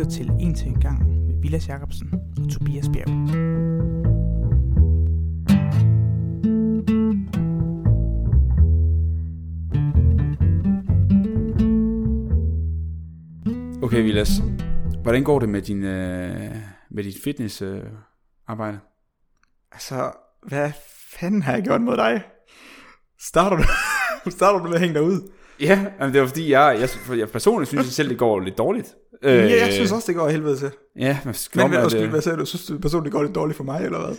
lytter til En til en gang med Vilas Jacobsen og Tobias Bjerg. Okay, Vilas. Hvordan går det med din, øh, med dit fitness øh, arbejde? Altså, hvad fanden har jeg gjort mod dig? Starter du, starter du med at hænge dig ud? Ja, jamen, det var fordi, jeg, jeg, for jeg personligt synes jeg selv, det går lidt dårligt. Øh, ja, jeg synes også, det går helvede til. Ja, men, Men, men øh, hvad sagde du? Synes du personligt, det går lidt dårligt for mig, eller hvad?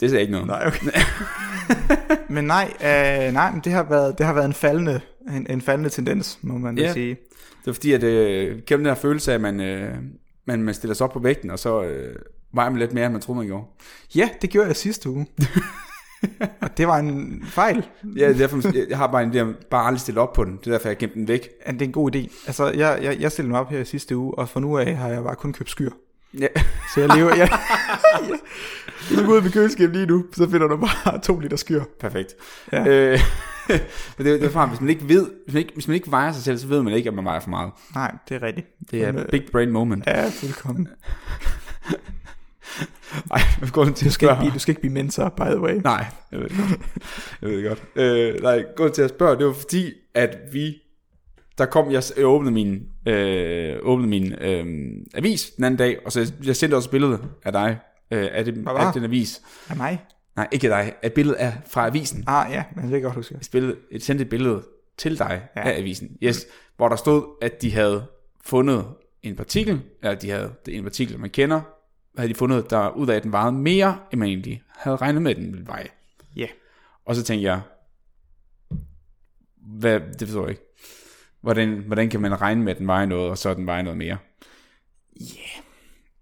det er ikke noget. Nej, okay. men nej, øh, nej, men det har været, det har været en faldende, en, en faldende tendens, må man Ja. sige. Det var fordi, at øh, gennem den her følelse af, at man, øh, man, man stiller sig op på vægten, og så øh, vejer man lidt mere, end man troede, man gjorde. Ja, det gjorde jeg sidste uge. og det var en fejl. Ja, er derfor, jeg- har bare en idé om bare aldrig stille op på den. Det er derfor, jeg gemte den væk. Ja, det er en god idé. Altså, jeg, jeg, jeg stillede mig op her i sidste uge, og fra nu af har jeg bare kun købt skyr. Ja. Så jeg lever... Jeg, jeg, jeg går ud med køleskab lige nu, så finder du bare to liter skyr. Perfekt. Ja. Øh, men det, det er for, hvis man ikke ved, hvis man ikke, hvis man ikke vejer sig selv, så ved man ikke, at man vejer for meget. Nej, det er rigtigt. Det er Men, big brain moment. Ja, fuldkommen. Ej, hvad går til Du at skal, ikke spørge? blive, du skal ikke blive mentor, by the way. Nej, jeg ved det godt. Jeg ved det godt. Øh, nej, gå til at spørge, det var fordi, at vi, der kom, jeg, jeg åbnede min, øh, åbnede min øh, avis den anden dag, og så jeg sendte også et billede af dig, øh, af, det, af den avis. Af mig? Nej, ikke af dig, af billedet af, fra avisen. Ah, ja, men det er godt, du skal. Jeg spillede, jeg sendte et billede til dig ja. af avisen, yes, hvor der stod, at de havde fundet en partikel, eller de havde, det er en partikel, man kender, havde de fundet der ud af, at den vejede mere, end man egentlig havde regnet med, at den ville veje. Ja. Og så tænkte jeg, hvad, det forstår jeg ikke. Hvordan, hvordan kan man regne med, at den vejer noget, og så den vejer noget mere?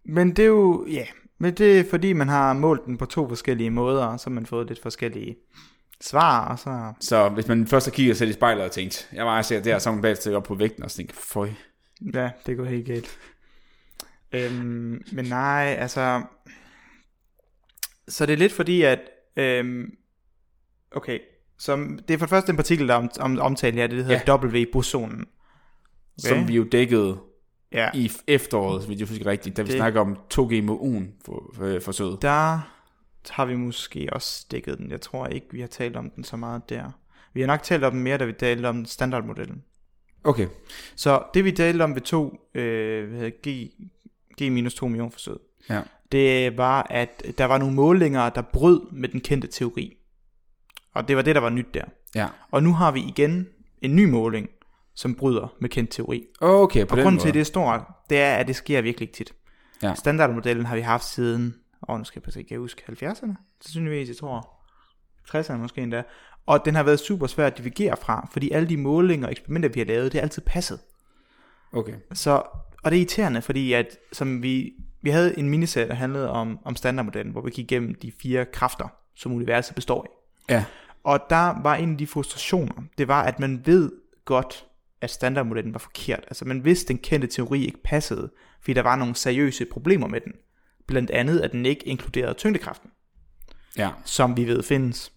Men det er jo, ja, men det er fordi, man har målt den på to forskellige måder, og så har man fået lidt forskellige svar, og så... Så hvis man først har kigget sig i spejlet og tænkt, jeg vejer sikkert der, så man bagefter op på vægten og så tænker, føj. Ja, det går helt galt. Øhm, men nej, altså... Så det er lidt fordi, at... Øhm, okay, så det er for det første en partikel, der er om, om, omtalt her, det der hedder ja. W-bosonen. Okay. Som vi jo dækkede Ja, i efteråret, hvis jeg husker rigtigt, da vi Det- snakker om 2G-mo'en for, for, forsøget. der har vi måske også dækket den. Jeg tror ikke, vi har talt om den så meget der. Vi har nok talt om den mere, da vi talte om standardmodellen. Okay, Så det vi talte om ved to, øh, hvad G, G minus 2 million forsøg, ja. det var, at der var nogle målinger, der brød med den kendte teori. Og det var det, der var nyt der. Ja. Og nu har vi igen en ny måling, som bryder med kendt teori. Okay, på Og den grunden til, at det er stort, det er, at det sker virkelig ikke tit. Ja. Standardmodellen har vi haft siden, åh, nu skal jeg jeg huske, 70'erne? Sandsynligvis, jeg tror, 60'erne måske endda. Og den har været super svær at divergere fra, fordi alle de målinger og eksperimenter, vi har lavet, det er altid passet. Okay, Så, og det er irriterende, fordi at, som vi, vi havde en miniserie, der handlede om, om standardmodellen, hvor vi gik igennem de fire kræfter, som universet består af. ja. Og der var en af de frustrationer, det var, at man ved godt, at standardmodellen var forkert. Altså man vidste, den kendte teori ikke passede, fordi der var nogle seriøse problemer med den. Blandt andet, at den ikke inkluderede tyngdekraften, Ja, som vi ved findes.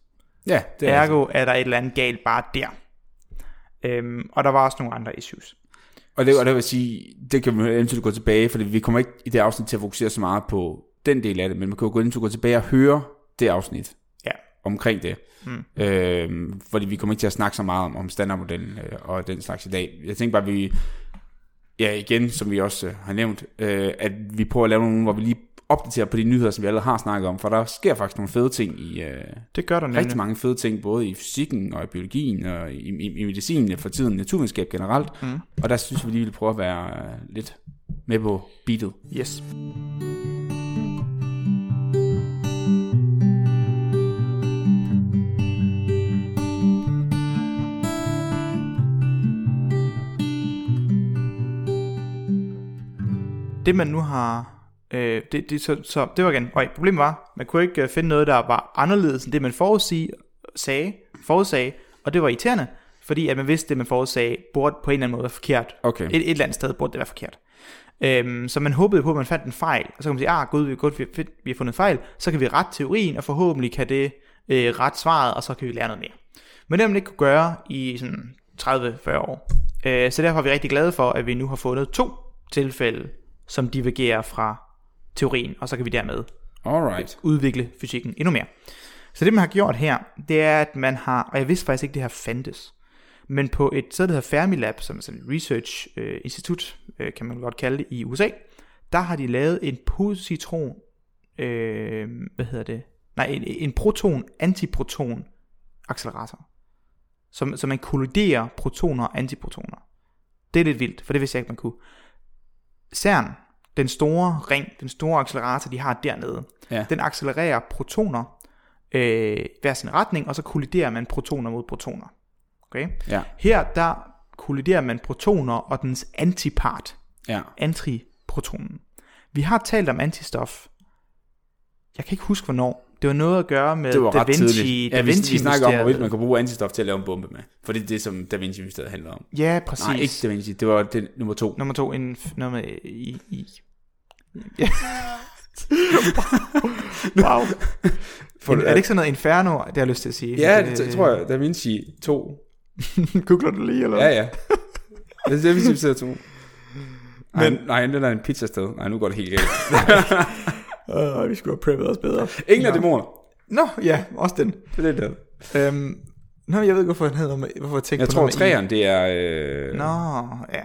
ja det er Ergo er der et eller andet galt bare der. Øhm, og der var også nogle andre issues. Og det, og det vil sige, det kan man eventuelt gå tilbage, fordi vi kommer ikke i det afsnit til at fokusere så meget på den del af det, men man kan jo gå eventuelt gå tilbage og høre det afsnit Ja. omkring det. Mm. Øhm, fordi vi kommer ikke til at snakke så meget om, om standardmodellen øh, og den slags i dag. Jeg tænker bare, at vi, ja igen, som vi også øh, har nævnt, øh, at vi prøver at lave nogle, hvor vi lige opdaterer på de nyheder, som vi allerede har snakket om, for der sker faktisk nogle fede ting i, øh, Det gør der nemlig. rigtig mange fede ting, både i fysikken og i biologien og i, i, i medicinen for tiden, naturvidenskab generelt. Mm. Og der synes vi lige, vi vil prøve at være øh, lidt med på beatet. Yes. Det man nu har Øh, det, det, så, så det var igen. Okay, problemet var, man kunne ikke øh, finde noget, der var anderledes end det, man forudsige, sagde, forudsagde, og det var irriterende, fordi at man vidste, det man forudsagde, burde på en eller anden måde være forkert. Okay. Et, et eller andet sted burde det være forkert. Øhm, så man håbede på, at man fandt en fejl, og så kan man sige, ah gud, vi, godt, vi, vi har fundet en fejl, så kan vi rette teorien, og forhåbentlig kan det øh, ret svaret, og så kan vi lære noget mere. Men det har man ikke kunne gøre i sådan 30-40 år. Øh, så derfor er vi rigtig glade for, at vi nu har fundet to tilfælde som divergerer fra teorien, og så kan vi dermed Alright. udvikle fysikken endnu mere. Så det man har gjort her, det er, at man har, og jeg vidste faktisk ikke, det her fandtes, men på et sted, der hedder Fermilab, som er sådan et research øh, institut, øh, kan man godt kalde det, i USA, der har de lavet en positron, øh, hvad hedder det, nej, en, en proton-antiproton accelerator, som, så man kolliderer protoner og antiprotoner. Det er lidt vildt, for det vidste jeg ikke, man kunne. CERN, den store ring, den store accelerator, de har dernede, Ja. den accelererer protoner øh, hver sin retning, og så kolliderer man protoner mod protoner. Okay? Ja. Her, der kolliderer man protoner og dens antipart, Ja. antiprotonen. Vi har talt om antistof. Jeg kan ikke huske, hvornår. Det var noget at gøre med Det var Da Vinci, tidligt. Da Ja, vi, Vinci vi snakker om, hvorvidt mysteriet. man kan bruge antistof til at lave en bombe med. For det er det, som Da Vinci-mysteriet handler om. Ja, præcis. Nej, ikke Da Vinci. Det var det, nummer to. Nummer to, en, noget med i... i. Ja. wow. For- en, er det ikke sådan noget inferno, det har jeg lyst til at sige? Ja, det, det tror jeg. Da Vinci 2. Googler du lige, eller Ja, ja. Det er Da Vinci-mysteriet 2. Nej, Men- nej, den er en pizzasted. Nej, nu går det helt galt. Uh, vi skulle have preppet os bedre. Ingen af dæmoner. Nå, ja, også den. Det er det der. Øhm, nå, jeg ved ikke, hvorfor han hedder, hvorfor jeg tænkte Jeg på tror, noget med i. træerne, det er... Øh... Nå, ja.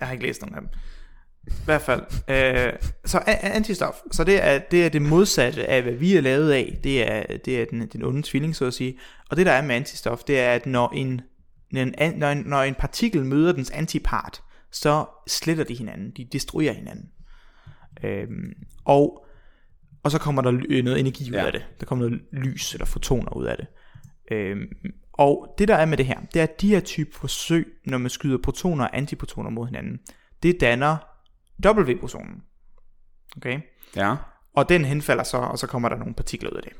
Jeg har ikke læst nogen af dem. I hvert fald. Øh, så antistof. Så det er, det er det modsatte af, hvad vi er lavet af. Det er, det er den, den onde tvilling, så at sige. Og det, der er med antistof, det er, at når en, når en, når en, når en partikel møder dens antipart, så sletter de hinanden. De destruerer hinanden. Øhm, og, og så kommer der ly- noget energi ud Ja. af det. Der kommer noget lys eller fotoner ud af det. Øhm, og det der er med det her, det er at de her type forsøg, når man skyder protoner og antiprotoner mod hinanden, det danner W-bosonen. Okay? Ja. Og den henfalder så, og så kommer der nogle partikler ud af det.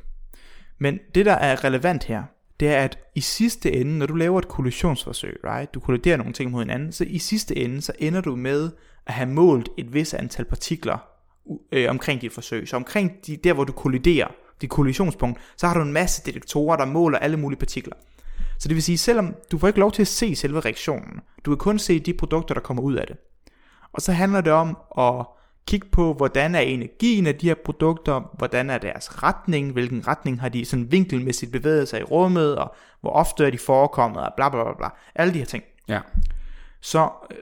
Men det der er relevant her, det er at i sidste ende, når du laver et kollisionsforsøg, right, du kolliderer nogle ting mod hinanden, så i sidste ende, så ender du med at have målt et vis antal partikler øh, omkring dit forsøg. Så omkring de, der, hvor du kolliderer, dit kollisionspunkt, så har du en masse detektorer, der måler alle mulige partikler. Så det vil sige, selvom du får ikke lov til at se selve reaktionen, du kan kun se de produkter, der kommer ud af det. Og så handler det om at kigge på, hvordan er energien af de her produkter, hvordan er deres retning, hvilken retning har de sådan vinkelmæssigt bevæget sig i rummet, og hvor ofte er de forekommet, og bla bla bla bla. Alle de her ting. Ja. Så øh,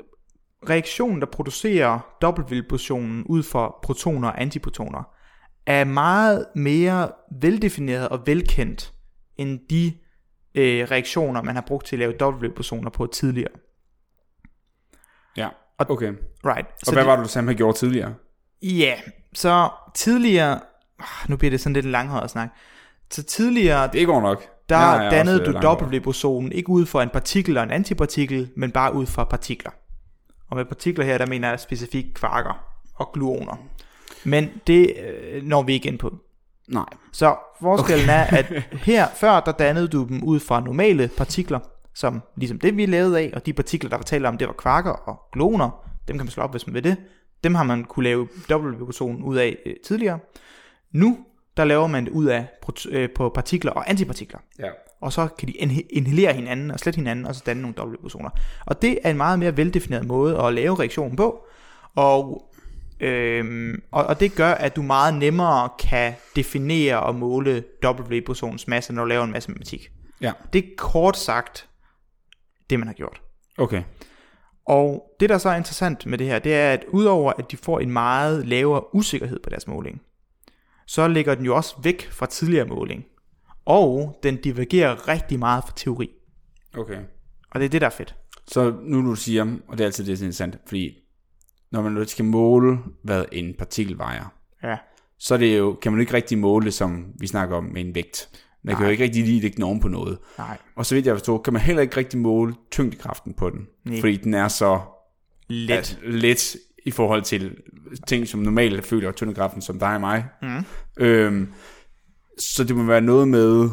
reaktionen, der producerer dobbeltvibrationen ud for protoner og antiprotoner, er meget mere veldefineret og velkendt end de øh, reaktioner, man har brugt til at lave dobbeltvibrationer på tidligere. Ja. Og- Okay. Right. Og hvad var det, du sagde, han gjorde tidligere? Ja, så tidligere... ah, Nu bliver det sådan lidt langhåret snak. Så tidligere, Det går nok. der er dannede også du dobbeltvibrationen ikke ud for en partikel og en antipartikel, men bare ud fra partikler. Og med partikler her, der mener jeg specifikt kvarker og gluoner. Men det øh, når vi ikke ind på. Nej. Så forskellen okay. er, at her før, der dannede du dem ud fra normale partikler, som ligesom det vi lavede af, og de partikler, der var talt om, det var kvarker og gluoner, dem kan man slå op, hvis man vil det. Dem har man kunne lave dobbeltvibrationen ud af øh, tidligere. Nu, der laver man det ud af øh, på partikler og antipartikler. Ja. Og så kan de inhalere hinanden og slette hinanden, og så danne nogle dobbeltvibrationer. Og det er en meget mere veldefineret måde at lave reaktionen på. Og, øhm, og, og det gør, at du meget nemmere kan definere og måle dobbeltvibrationens masse, når du laver en masse matematik. Ja. Det er kort sagt det, man har gjort. Okay. Og det, der så er interessant med det her, det er, at udover at de får en meget lavere usikkerhed på deres måling, så ligger den jo også væk fra tidligere måling. Og den divergerer rigtig meget fra teori. Okay. Og det er det, der er fedt. Så nu du siger, og det er altid det, er interessant, fordi når man skal måle, hvad en partikel vejer, Ja. så er det jo, kan man jo ikke rigtig måle det, som vi snakker om med en vægt. Man kan Nej. jo ikke rigtig lige lægge den oven på noget. Nej. Og så vidt jeg forstår, kan man heller ikke rigtig måle tyngdekraften på den. Nej. Fordi den er så Let. at, let i forhold til ting, som normalt føler tyngdekraften, som dig og mig. Mm. Øhm, så det må være noget med,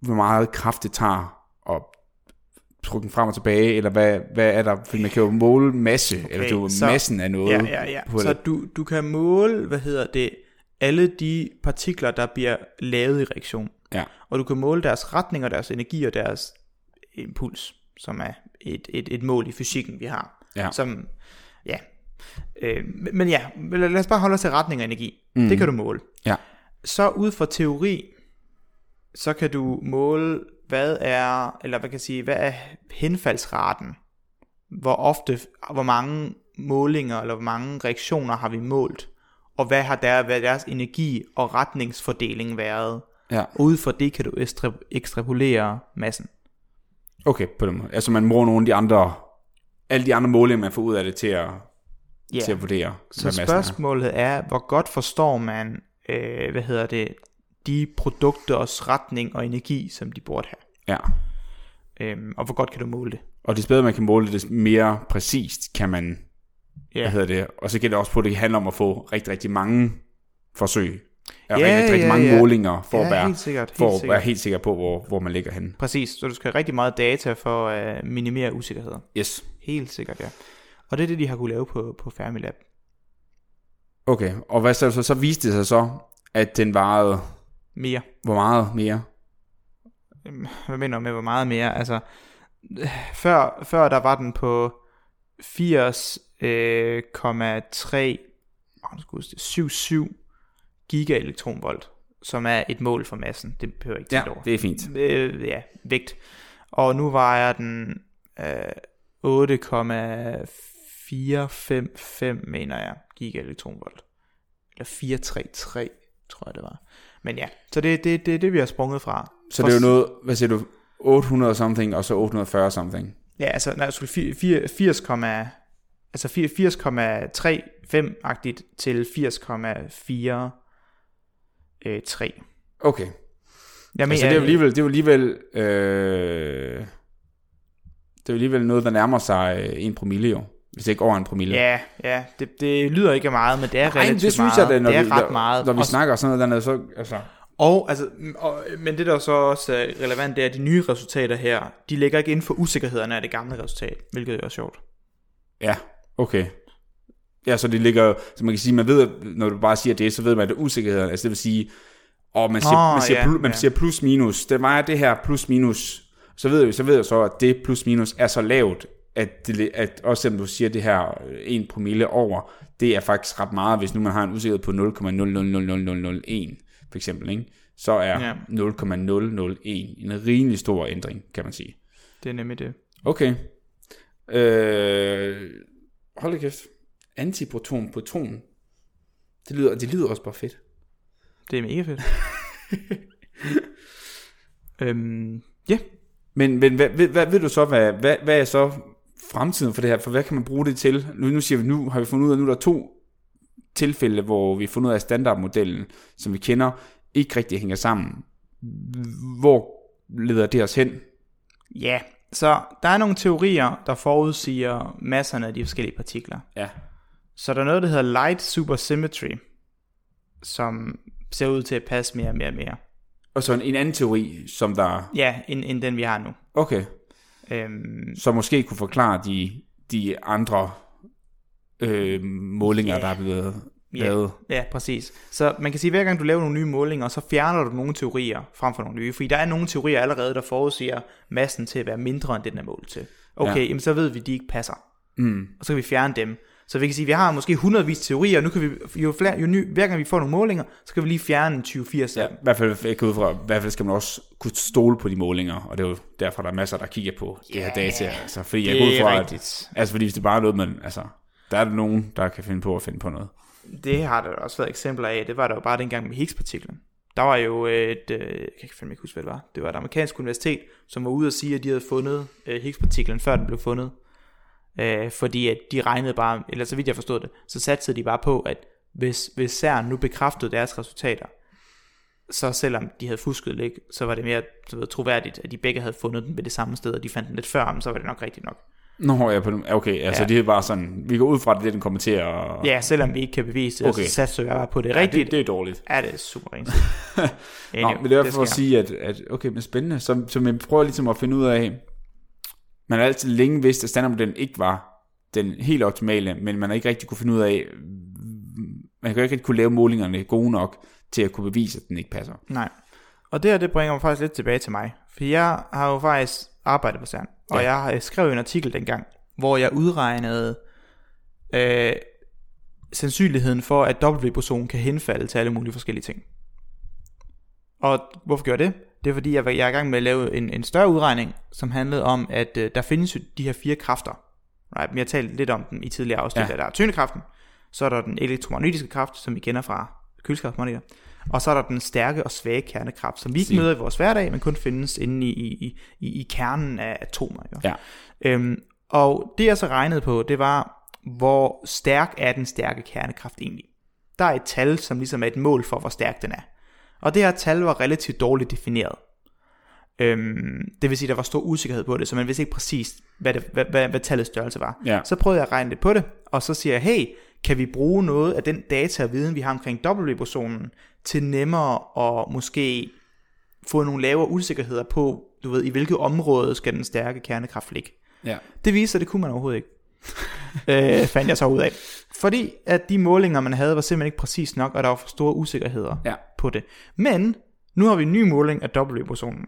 hvor meget kraft det tager at trykke den frem og tilbage, eller hvad, hvad er der? Fordi man kan jo måle masse, okay, eller er jo så- massen af noget. Ja, ja, ja. på Så det. du, du kan måle, hvad hedder det, alle de partikler, der bliver lavet i reaktion. Ja. Og du kan måle deres retning og deres energi og deres impuls, som er et, et, et mål i fysikken, vi har. Ja. Som, ja, Øh, men- ja, lad lad os bare holde os til retning og energi. Mm. Det kan du måle. Ja. Så ud fra teori, så kan du måle, hvad er, eller hvad kan jeg sige, hvad er henfaldsraten? Hvor ofte, hvor mange målinger, eller hvor mange reaktioner har vi målt? Og hvad har der været deres energi og retningsfordeling været? Ja. Og ud fra det kan du ekstra, ekstrapolere massen. Okay, på den måde. Altså man bruger nogle af de andre, alle de andre målinger, man får ud af det til at, Ja. til at vurdere, Så hvad massen er. spørgsmålet er, hvor godt forstår man, øh, hvad hedder det, de produkters retning og energi, som de burde have. Ja. Øhm, og hvor godt kan du måle det? Og des bedre man kan måle det, des mere præcist kan man, Ja, hvad hedder det, og så gælder det også på, at det handler om at få rigtig, rigtig mange forsøg. Ja, Ja, rigtig, rigtig ja, mange ja. målinger, for, ja, at, være, helt sikkert. for Helt at sikkert. være helt sikker på, hvor, hvor man ligger henne. Præcis, så du skal have rigtig meget data for at minimere usikkerheder. Yes. Helt sikkert, ja. Og det er det, de har kunne lave på, på Fermilab. Okay, og hvad så, så, så viste det sig så, at den varede, Mere. hvor meget mere? Øhm, Hvad mener du med, hvor meget mere? Altså, før, før der var den på 80,3, øh, 3, åh, nu skal jeg huske det, 77 gigaelektronvolt, som er et mål for massen. Det behøver jeg ikke Ja, tænke over. det er fint. øh, ja, vægt. Og nu vejer den øh, 8,455, mener jeg, gigaelektronvolt. Eller 433, tror jeg det var. Men ja, så det er det, det, det, vi har sprunget fra. Så det er jo noget, hvad siger du, 800 something, og så 840 something. Ja, altså, nej, skulle 80, 80, altså 80,35-agtigt til 80,43. Øh, 3. Okay, jeg altså det er jo alligevel, det er jo alligevel, øh, det er jo alligevel noget, der nærmer sig øh, en promille jo. Hvis ikke over en promille. Ja, ja, det, det lyder ikke meget, men det er Ej, relativt det synes meget. jeg, det, når det er vi, ret når, meget. Når vi Og- snakker sådan noget dernede, så, altså, Og, altså, og, men det der så også er relevant, det er, at de nye resultater her, de ligger ikke inden for usikkerhederne af det gamle resultat, hvilket er sjovt. ja, okay. Ja, så det ligger, så man kan sige, man ved, at når du bare siger det, så ved man, at det er usikkerhed. Altså det vil sige, og man siger, Åh, man siger, plus, man ja. siger plus minus, det vejer det her plus minus, så ved jeg, så ved jeg så, at det plus minus er så lavt, at, det, at også selvom du siger det her øh, 1 promille over, det er faktisk ret meget, hvis nu man har en usikkerhed på 0,000001, for eksempel, ikke? så er Ja. 0,001 en rimelig stor ændring, kan man sige. Det er nemlig det. Okay. Øh, hold da kæft. Antiproton, proton. Det lyder, det lyder også bare fedt. Det er mega fedt. øhm, ja, Men, men hvad, hvad, hvad ved du så, hvad, hvad, hvad er så fremtiden for det her? For hvad kan man bruge det til? Nu, nu siger vi, nu har vi fundet ud af, at nu er der to tilfælde, hvor vi har fundet ud af, standardmodellen, som vi kender, ikke rigtig hænger sammen. Hvor leder det os hen? ja. Så der er nogle teorier, der forudsiger masserne af de forskellige partikler. Ja. Så der er noget, der hedder light supersymmetry, som ser ud til at passe mere og mere og mere. Og så en, en anden teori, som der... Ja, end, end den vi har nu. Okay. Øhm, som måske kunne forklare de, de andre øh, målinger, Ja. der er blevet Ja. lavet. Ja, præcis. Så man kan sige, at hver gang du laver nogle nye målinger, så fjerner du nogle teorier frem for nogle nye. Fordi der er nogle teorier allerede, der forudsiger massen til at være mindre, end den er målt til. Okay, ja. jamen så ved vi, at de ikke passer. Mm. Og så kan vi fjerne dem. Så vi kan sige, at vi har måske hundredvis teorier, og nu kan vi, jo, flere, jo ny, hver gang vi får nogle målinger, så kan vi lige fjerne en 20-80 Ja, i hvert fald, jeg kan ud fra, i hvert fald skal man også kunne stole på de målinger, og det er jo derfor, der er masser, der kigger på det her data. Altså, fordi jeg går ud Det fra, er at, rigtigt. altså, fordi hvis det bare er noget, man, altså, der er der nogen, der kan finde på at finde på noget. Det har der også været eksempler af. Det var der jo bare dengang med Higgs-partiklen. Der var jo et, øh, jeg kan ikke fandme ikke huske, hvad det var. Det var et amerikansk universitet, som var ude og sige, at de havde fundet øh, Higgs-partiklen, før den blev fundet. Øh, fordi at de regnede bare, eller så vidt jeg forstod det, så satte de bare på, at hvis, hvis CERN nu bekræftede deres resultater, så selvom de havde fusket lidt, så var det mere du ved, troværdigt, at de begge havde fundet den ved det samme sted, og de fandt den lidt før, men så var det nok rigtigt nok. Nå, ja, på den, okay, altså Ja. det er bare sådan, vi går ud fra, at det den kommer til at... Ja, selvom vi ikke kan bevise det, Okay. så satser jeg bare på det Ja, rigtigt. det, det er dårligt. Ja, det er super rent. Nå, men det er for at sige, at, at okay, men spændende. Så, så man prøver ligesom at finde ud af, man har altid længe vidst, at standardmodellen ikke var den helt optimale, men man har ikke rigtig kunne finde ud af, man kan ikke rigtig kunne lave målingerne gode nok til at kunne bevise, at den ikke passer. Nej. Og det her, det bringer mig faktisk lidt tilbage til mig. For jeg har jo faktisk arbejdet på CERN. Og Ja. jeg har- skrev en artikel dengang, hvor jeg udregnede, øh, sandsynligheden for, at W-boson kan henfalde til alle mulige forskellige ting. Og hvorfor gør jeg det? Det er fordi, jeg, var- jeg er i gang med at lave en, en større udregning, som handlede om, at øh, der findes jo de her fire kræfter. Right? Vi har talt lidt om dem i tidligere afsnit, Ja. der er tyngdekraften, så er der den elektromagnetiske kraft, som vi kender fra køleskabsmagneter, og så er der den stærke og svage kernekraft, som vi ikke møder i vores hverdag, men kun findes inde i, i, i, i kernen af atomer. Ikke? Ja. Øhm, og det jeg så regnede på, det var, hvor stærk er den stærke kernekraft egentlig. Der er et tal, som ligesom er et mål for, hvor stærk den er. Og det her tal var relativt dårligt defineret. Øhm, det vil sige, der var stor usikkerhed på det, så man vidste ikke præcis, hvad, det, hvad, hvad, hvad tallets størrelse var. Ja. Så prøvede jeg at regne lidt på det, og så siger jeg, hey, kan vi bruge noget af den data og viden, vi har omkring W-bosonen, til nemmere at måske få nogle lavere usikkerheder på, du ved, i hvilket område skal den stærke kernekraft ligge. Ja. Det viste sig, det kunne man overhovedet ikke. øh, fandt jeg så ud af. Fordi at de målinger, man havde, var simpelthen ikke præcis nok, og der var for store usikkerheder Ja. På det. Men nu har vi en ny måling af W-bosonen,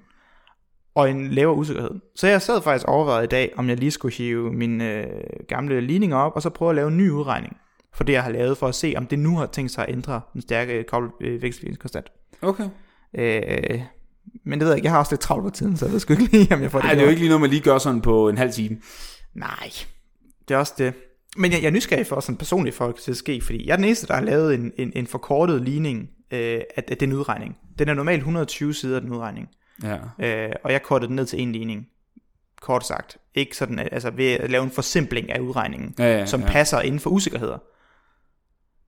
og en lavere usikkerhed. Så jeg sad faktisk og overvejede i dag, om jeg lige skulle hive mine øh, gamle ligninger op, og så prøve at lave en ny udregning for det, jeg har lavet, for at se, om det nu har tænkt sig at ændre den stærke kobbelvekselligningskonstant. Okay. Øh, men det ved jeg ikke, jeg har også lidt travlt på tiden, så jeg ved sgu ikke lige, om jeg får det Nej, det er jo ikke lige noget, man lige gør sådan på en halv time. Nej, det er også det. Men jeg, jeg er nysgerrig for sådan personligt for at det skal ske, fordi jeg er den eneste, der har lavet en, en, en forkortet ligning øh, af, af den udregning. Den er normalt 120 sider, den udregning. Ja. Øh, og jeg kortede den ned til en ligning. Kort sagt. Ikke sådan, at- altså ved at lave en forsimpling af udregningen, Ja, ja, som ja. passer inden for usikkerheder.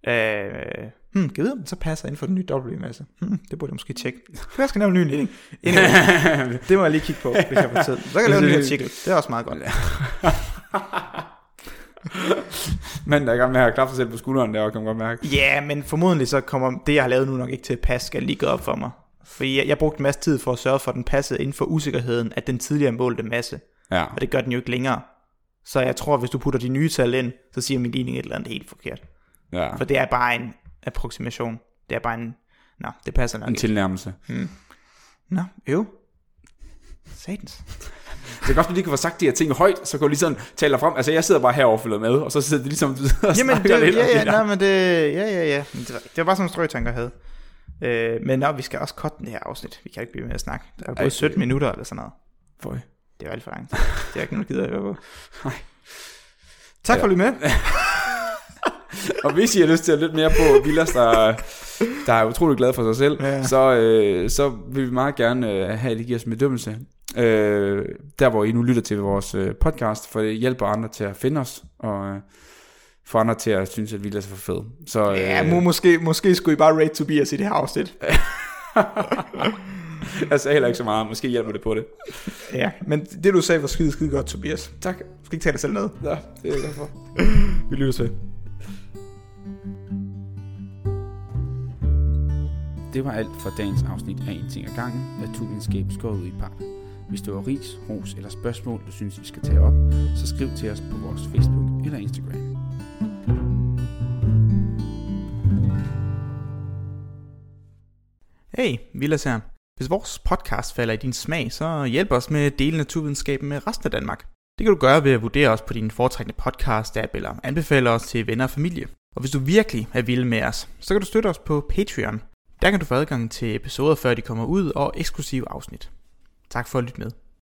Øh, hmm, kan vide, om den så passer inden for den nye W-masse? Hmm, det burde jeg måske tjekke. Jeg skal lave en ny ligning. Anyway, det må jeg lige kigge på, hvis jeg får tid. Så kan jeg lave en ny artikel. Det er også meget godt. Manden, der er i gang med at klappe sig selv på skulderen der, kan man godt mærke. Ja, men formodentlig så kommer det, jeg har lavet nu nok ikke til at passe, skal lige gå op for mig. Fordi jeg, jeg brugte en masse tid for at sørge for, at den passede inden for usikkerheden af den tidligere målte masse. Ja. Og det gør den jo ikke længere. Så jeg tror, hvis du putter de nye tal ind, så siger min ligning et eller andet helt forkert. ja. For det er bare en approximation. Det er bare en... Nå, det passer nok En ikke. tilnærmelse. Nå, øv. Satans. Det kan godt, at du lige kan få sagt de her ting højt, så kan du lige sådan tale frem. Altså, jeg sidder bare herovre og med, og så sidder de ligesom og Jamen, det, lidt ja, ja, det nej, men det, ja, ja, ja. Det var, det var bare sådan nogle strøtanker, jeg havde. Øh, men nå, vi skal også cutte det her afsnit. Vi kan ikke blive med at snakke. Der er jo Ej, gået 17 minutter eller sådan noget. Føj. Det er alt for langt. Det er ikke nogen, der gider at høre på. Nej. Tak for at lytte med. Og hvis I har lyst til at lytte mere på Villas, der, der er utrolig glad for sig selv, ja. så, øh, så vil vi meget gerne øh, have, at I giver os en bedømmelse. Øh, der hvor I nu lytter til vores øh, podcast, for det hjælper andre til at finde os, og øh, få andre til at synes, at Villas er for fed. Så, øh, Ja, må, måske, måske skulle I bare rate Tobias i det her afsnit. jeg sagde heller ikke så meget, måske hjælper det på det. Ja, men det du sagde var skide, skide godt, Tobias. Tak. Du skal ikke tage dig selv ned. Ja, det er jeg for. Vi lytter til. Det var alt for dagens afsnit af En ting ad gangen, naturvidenskab skåret ud i pap. Hvis du har ris, ros eller spørgsmål, du synes, vi skal tage op, så skriv til os på vores Facebook eller Instagram. Hey, Vilas her. Hvis vores podcast falder i din smag, så hjælp os med at dele naturvidenskaben med resten af Danmark. Det kan du gøre ved at vurdere os på din foretrækkende podcast-app eller anbefale os til venner og familie. Og hvis du virkelig er vild med os, så kan du støtte os på Patreon. Der kan du få adgang til episoder, før de kommer ud, og eksklusive afsnit. Tak for at lytte med.